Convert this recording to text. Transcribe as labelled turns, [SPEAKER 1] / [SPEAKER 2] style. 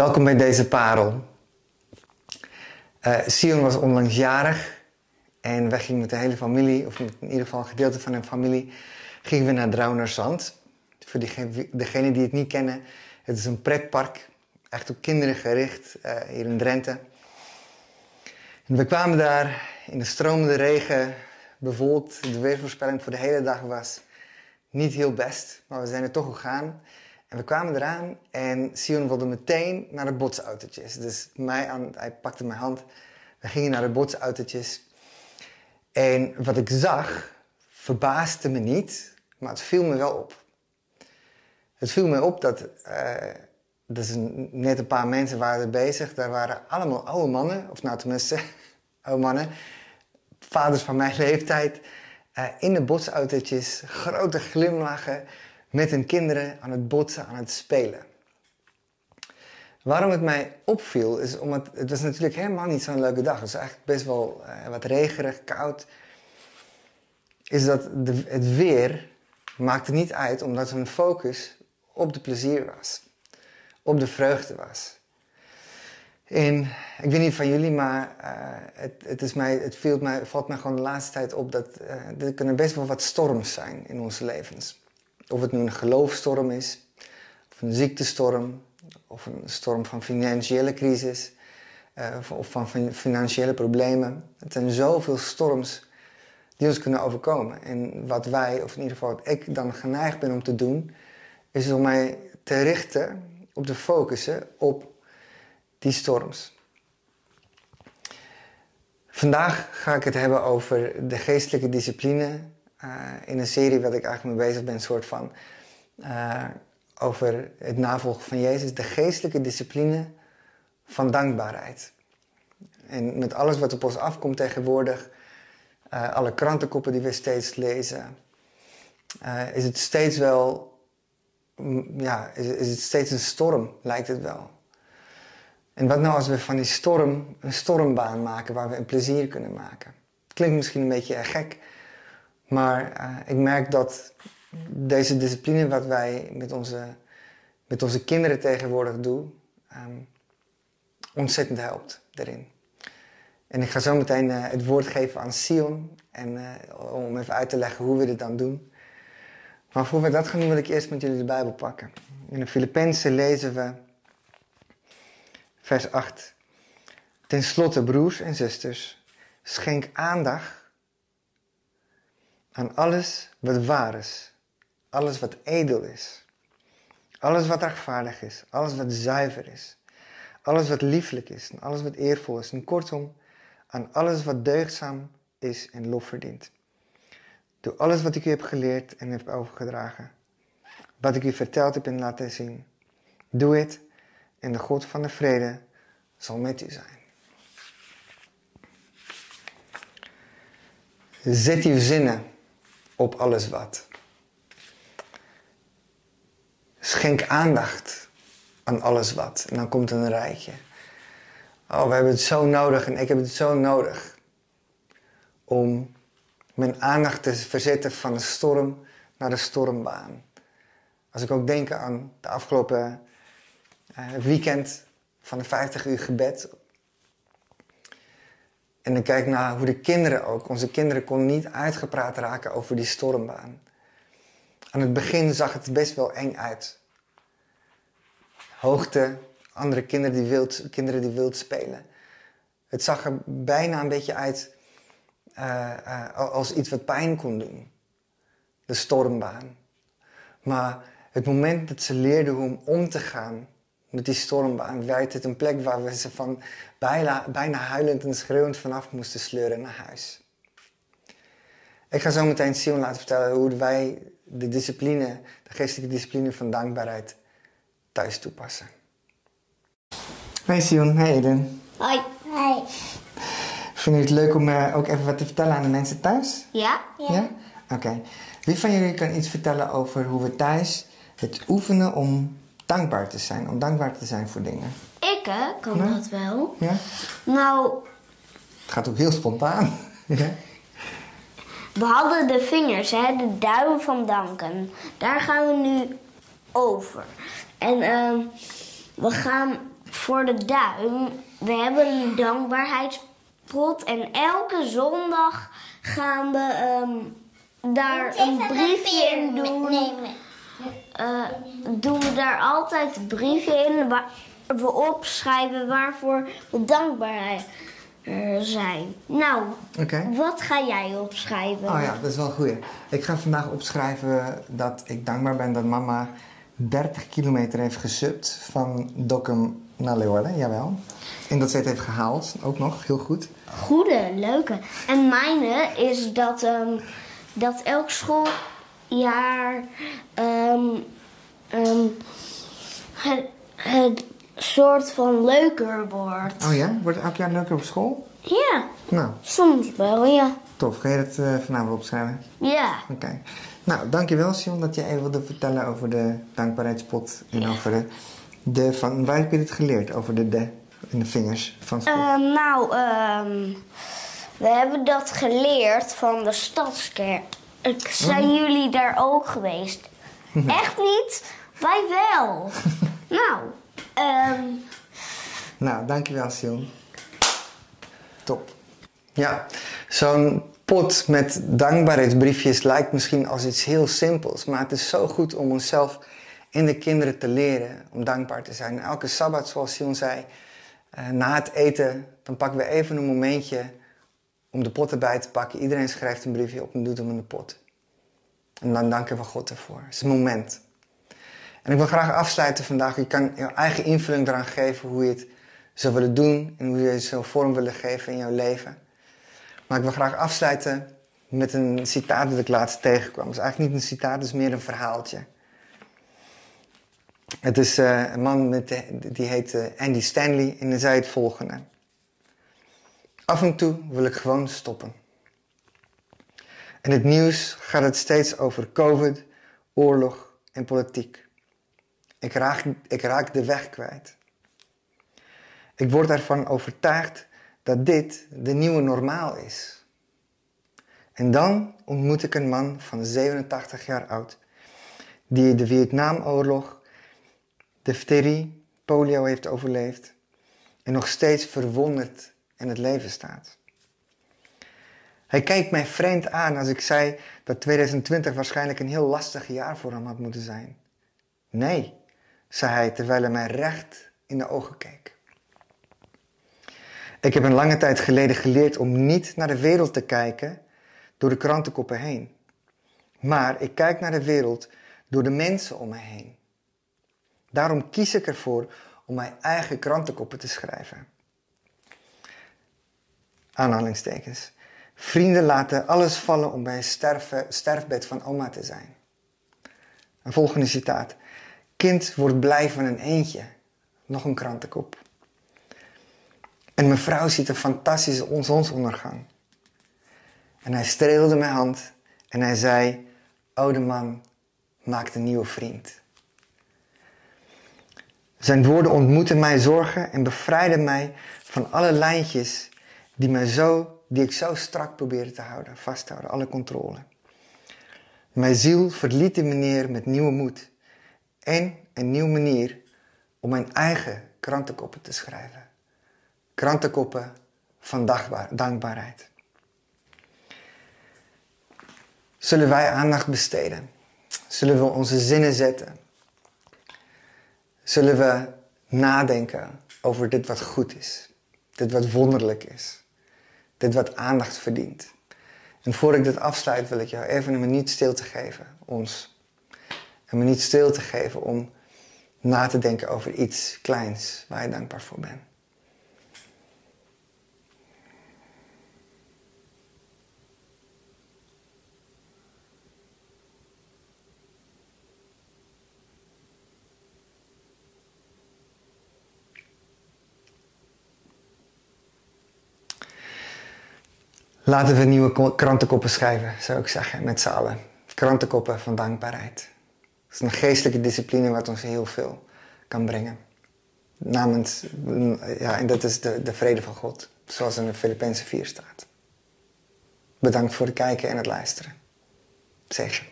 [SPEAKER 1] Welkom bij deze parel. Uh, Sion was onlangs jarig en wij gingen met de hele familie, of in ieder geval een gedeelte van hun familie, gingen we naar Draunerzand. Voor degenen die het niet kennen, het is een pretpark, echt op kinderen gericht, uh, hier in Drenthe. En we kwamen daar in de stromende regen, bevolkt. De weervoorspelling voor de hele dag was niet heel best, maar we zijn er toch gegaan. En we kwamen eraan en Sion wilde meteen naar de botsautootjes. Dus mij aan, hij pakte mijn hand. We gingen naar de botsautootjes. En wat ik zag, verbaasde me niet, maar het viel me wel op. Het viel me op dat, uh, dus net een paar mensen waren bezig. Daar waren allemaal oude mannen, of nou tenminste oude mannen, vaders van mijn leeftijd, uh, in de botsautootjes, grote glimlachen met hun kinderen aan het botsen, aan het spelen. Waarom het mij opviel, is omdat het was natuurlijk helemaal niet zo'n leuke dag. Het was eigenlijk best wel uh, wat regerig, koud. Is dat de, het weer maakte niet uit, omdat hun focus op de plezier was. Op de vreugde was. En ik weet niet van jullie, maar uh, het, het, is mij, het valt, mij, valt mij gewoon de laatste tijd op dat uh, er kunnen best wel wat storms zijn in onze levens. Of het nu een geloofstorm is, of een ziektestorm, of een storm van financiële crisis, uh, of van financiële problemen. Het zijn zoveel storms die ons kunnen overkomen. En wat wij, of in ieder geval wat ik dan geneigd ben om te doen, is om mij te richten, op te focussen op die storms. Vandaag ga ik het hebben over de geestelijke discipline in een serie wat ik eigenlijk mee bezig ben, soort van uh, over het navolgen van Jezus, de geestelijke discipline van dankbaarheid. En met alles wat op ons afkomt tegenwoordig, uh, alle krantenkoppen die we steeds lezen, is het steeds wel, mm, ja, is, is het steeds een storm, lijkt het wel. En wat nou als we van die storm een stormbaan maken waar we een plezier kunnen maken? Klinkt misschien een beetje gek, maar uh, ik merk dat deze discipline wat wij met onze, met onze kinderen tegenwoordig doen, um, ontzettend helpt daarin. En ik ga zo meteen uh, het woord geven aan Sion en, uh, om even uit te leggen hoe we dit dan doen. Maar voor we dat gaan doen wil ik eerst met jullie de Bijbel pakken. In de Filippenzen lezen we vers 8. Ten slotte, broers en zusters, schenk aandacht aan alles wat waar is, alles wat edel is, alles wat rechtvaardig is, alles wat zuiver is, alles wat lieflijk is en alles wat eervol is. En kortom, aan alles wat deugdzaam is en lof verdient. Doe alles wat ik u heb geleerd en heb overgedragen. Wat ik u verteld heb en laten zien. Doe het en de God van de vrede zal met u zijn. Zet uw zinnen op alles wat. Schenk aandacht aan alles wat. En dan komt een rijtje. Oh, we hebben het zo nodig en ik heb het zo nodig. Om mijn aandacht te verzetten van de storm naar de stormbaan. Als ik ook denk aan de afgelopen uh, weekend van een 50 uur gebed en dan kijk naar hoe de kinderen ook, onze kinderen konden niet uitgepraat raken over die stormbaan. Aan het begin zag het best wel eng uit. Hoogte, andere kinderen die wild, kinderen die wild spelen. Het zag er bijna een beetje uit uh, uh, als iets wat pijn kon doen. De stormbaan. Maar het moment dat ze leerden hoe om te gaan met die stormbaan werd het een plek waar we ze van bijna, bijna huilend en schreeuwend vanaf moesten sleuren naar huis. Ik ga zo meteen Sion laten vertellen hoe wij de discipline, de geestelijke discipline van dankbaarheid thuis toepassen. Hey Sion, hey Eden.
[SPEAKER 2] Hoi. Hoi.
[SPEAKER 1] Vind je het leuk om uh, ook even wat te vertellen aan de mensen thuis?
[SPEAKER 2] Ja.
[SPEAKER 1] Ja? ja? Oké. Okay. Wie van jullie kan iets vertellen over hoe we thuis het oefenen om dankbaar te zijn, om dankbaar te zijn voor dingen.
[SPEAKER 2] Ik hè, kan ja? dat wel.
[SPEAKER 1] Ja?
[SPEAKER 2] Nou...
[SPEAKER 1] Het gaat ook heel spontaan. ja?
[SPEAKER 2] We hadden de vingers, hè, de duim van danken. Daar gaan we nu over. En uh, we gaan voor de duim. We hebben een dankbaarheidspot en elke zondag gaan we ehm, daar een briefje in doen. Eh, doen we daar altijd briefje in waar we opschrijven waarvoor we dankbaar eh, zijn. Nou, wat ga jij opschrijven?
[SPEAKER 1] Oh ja, dat is wel een goeie. Ik ga vandaag opschrijven dat ik dankbaar ben dat mama 30 kilometer heeft gesubt van Dokkum naar Leeuwarden, jawel. En dat ze het heeft gehaald, ook nog, heel goed.
[SPEAKER 2] Goede, leuke. En mijne is dat, ehm, dat elk schooljaar ehm, ehm, het, het soort van leuker wordt.
[SPEAKER 1] Oh ja, wordt het elk jaar leuker op school?
[SPEAKER 2] Ja,
[SPEAKER 1] Nou,
[SPEAKER 2] soms wel, ja.
[SPEAKER 1] tof. Ga je dat eh, vanavond opschrijven?
[SPEAKER 2] Ja.
[SPEAKER 1] Oké. Nou, dankjewel Sion dat je even wilde vertellen over de dankbaarheidspot en over de, de van... Waar heb je dit geleerd, over de de in de vingers van school?
[SPEAKER 2] Ehm, nou, we hebben dat geleerd van de stadskerk. Zijn jullie daar ook geweest? Echt niet? Wij wel. nou, ehm,
[SPEAKER 1] Nou, dankjewel Sion. Top. Ja, zo'n pot met dankbaarheidsbriefjes lijkt misschien als iets heel simpels, maar het is zo goed om onszelf en de kinderen te leren om dankbaar te zijn. Elke sabbat, zoals Sion zei, eh, na het eten, dan pakken we even een momentje om de pot erbij te pakken. Iedereen schrijft een briefje op en doet hem in de pot. En dan danken we God ervoor. Het is een moment. En ik wil graag afsluiten vandaag. Je kan je eigen invulling eraan geven hoe je het zou willen doen en hoe je het zou vorm willen geven in jouw leven. Maar ik wil graag afsluiten met een citaat dat ik laatst tegenkwam. Het is eigenlijk niet een citaat, het is meer een verhaaltje. Het is eh, een man met die heet eh, Andy Stanley en hij zei het volgende. Af en toe wil ik gewoon stoppen. In het nieuws gaat het steeds over COVID, oorlog en politiek. Ik raak, de weg kwijt. Ik word ervan overtuigd dat dit de nieuwe normaal is. En dan ontmoet ik een man van 87 jaar oud, die de Vietnamoorlog, difterie, polio heeft overleefd en nog steeds verwonderd in het leven staat. Hij kijkt mij vreemd aan als ik zei dat 2020 waarschijnlijk een heel lastig jaar voor hem had moeten zijn. Nee, zei hij terwijl hij mij recht in de ogen keek. Ik heb een lange tijd geleden geleerd om niet naar de wereld te kijken door de krantenkoppen heen. Maar ik kijk naar de wereld door de mensen om me heen. Daarom kies ik ervoor om mijn eigen krantenkoppen te schrijven. Aanhalingstekens. Vrienden laten alles vallen om bij een sterven, sterfbed van oma te zijn. Een volgende citaat. Kind wordt blij van een eentje. Nog een krantenkop. En mijn vrouw ziet een fantastische zonsondergang. En hij streelde mijn hand en hij zei: Oude man, maakt een nieuwe vriend. Zijn woorden ontmoetten mijn zorgen en bevrijden mij van alle lijntjes die, mij zo, die ik zo strak probeerde te houden, vasthouden, alle controle. Mijn ziel verliet die meneer met nieuwe moed en een nieuwe manier om mijn eigen krantenkoppen te schrijven. Krantenkoppen van dankbaar, dankbaarheid. Zullen wij aandacht besteden? Zullen we onze zinnen zetten? Zullen we nadenken over dit wat goed is? Dit wat wonderlijk is? Dit wat aandacht verdient? En voor ik dit afsluit wil ik jou even een minuut stil te geven, ons. Een minuut stil te geven om na te denken over iets kleins waar je dankbaar voor bent. Laten we nieuwe ko- krantenkoppen schrijven, zou ik zeggen, met z'n allen. Krantenkoppen van dankbaarheid. Het is een geestelijke discipline wat ons heel veel kan brengen. Namens, ja, en dat is de, de vrede van God, zoals in de Filippenzen 4 staat. Bedankt voor het kijken en het luisteren. Zegen.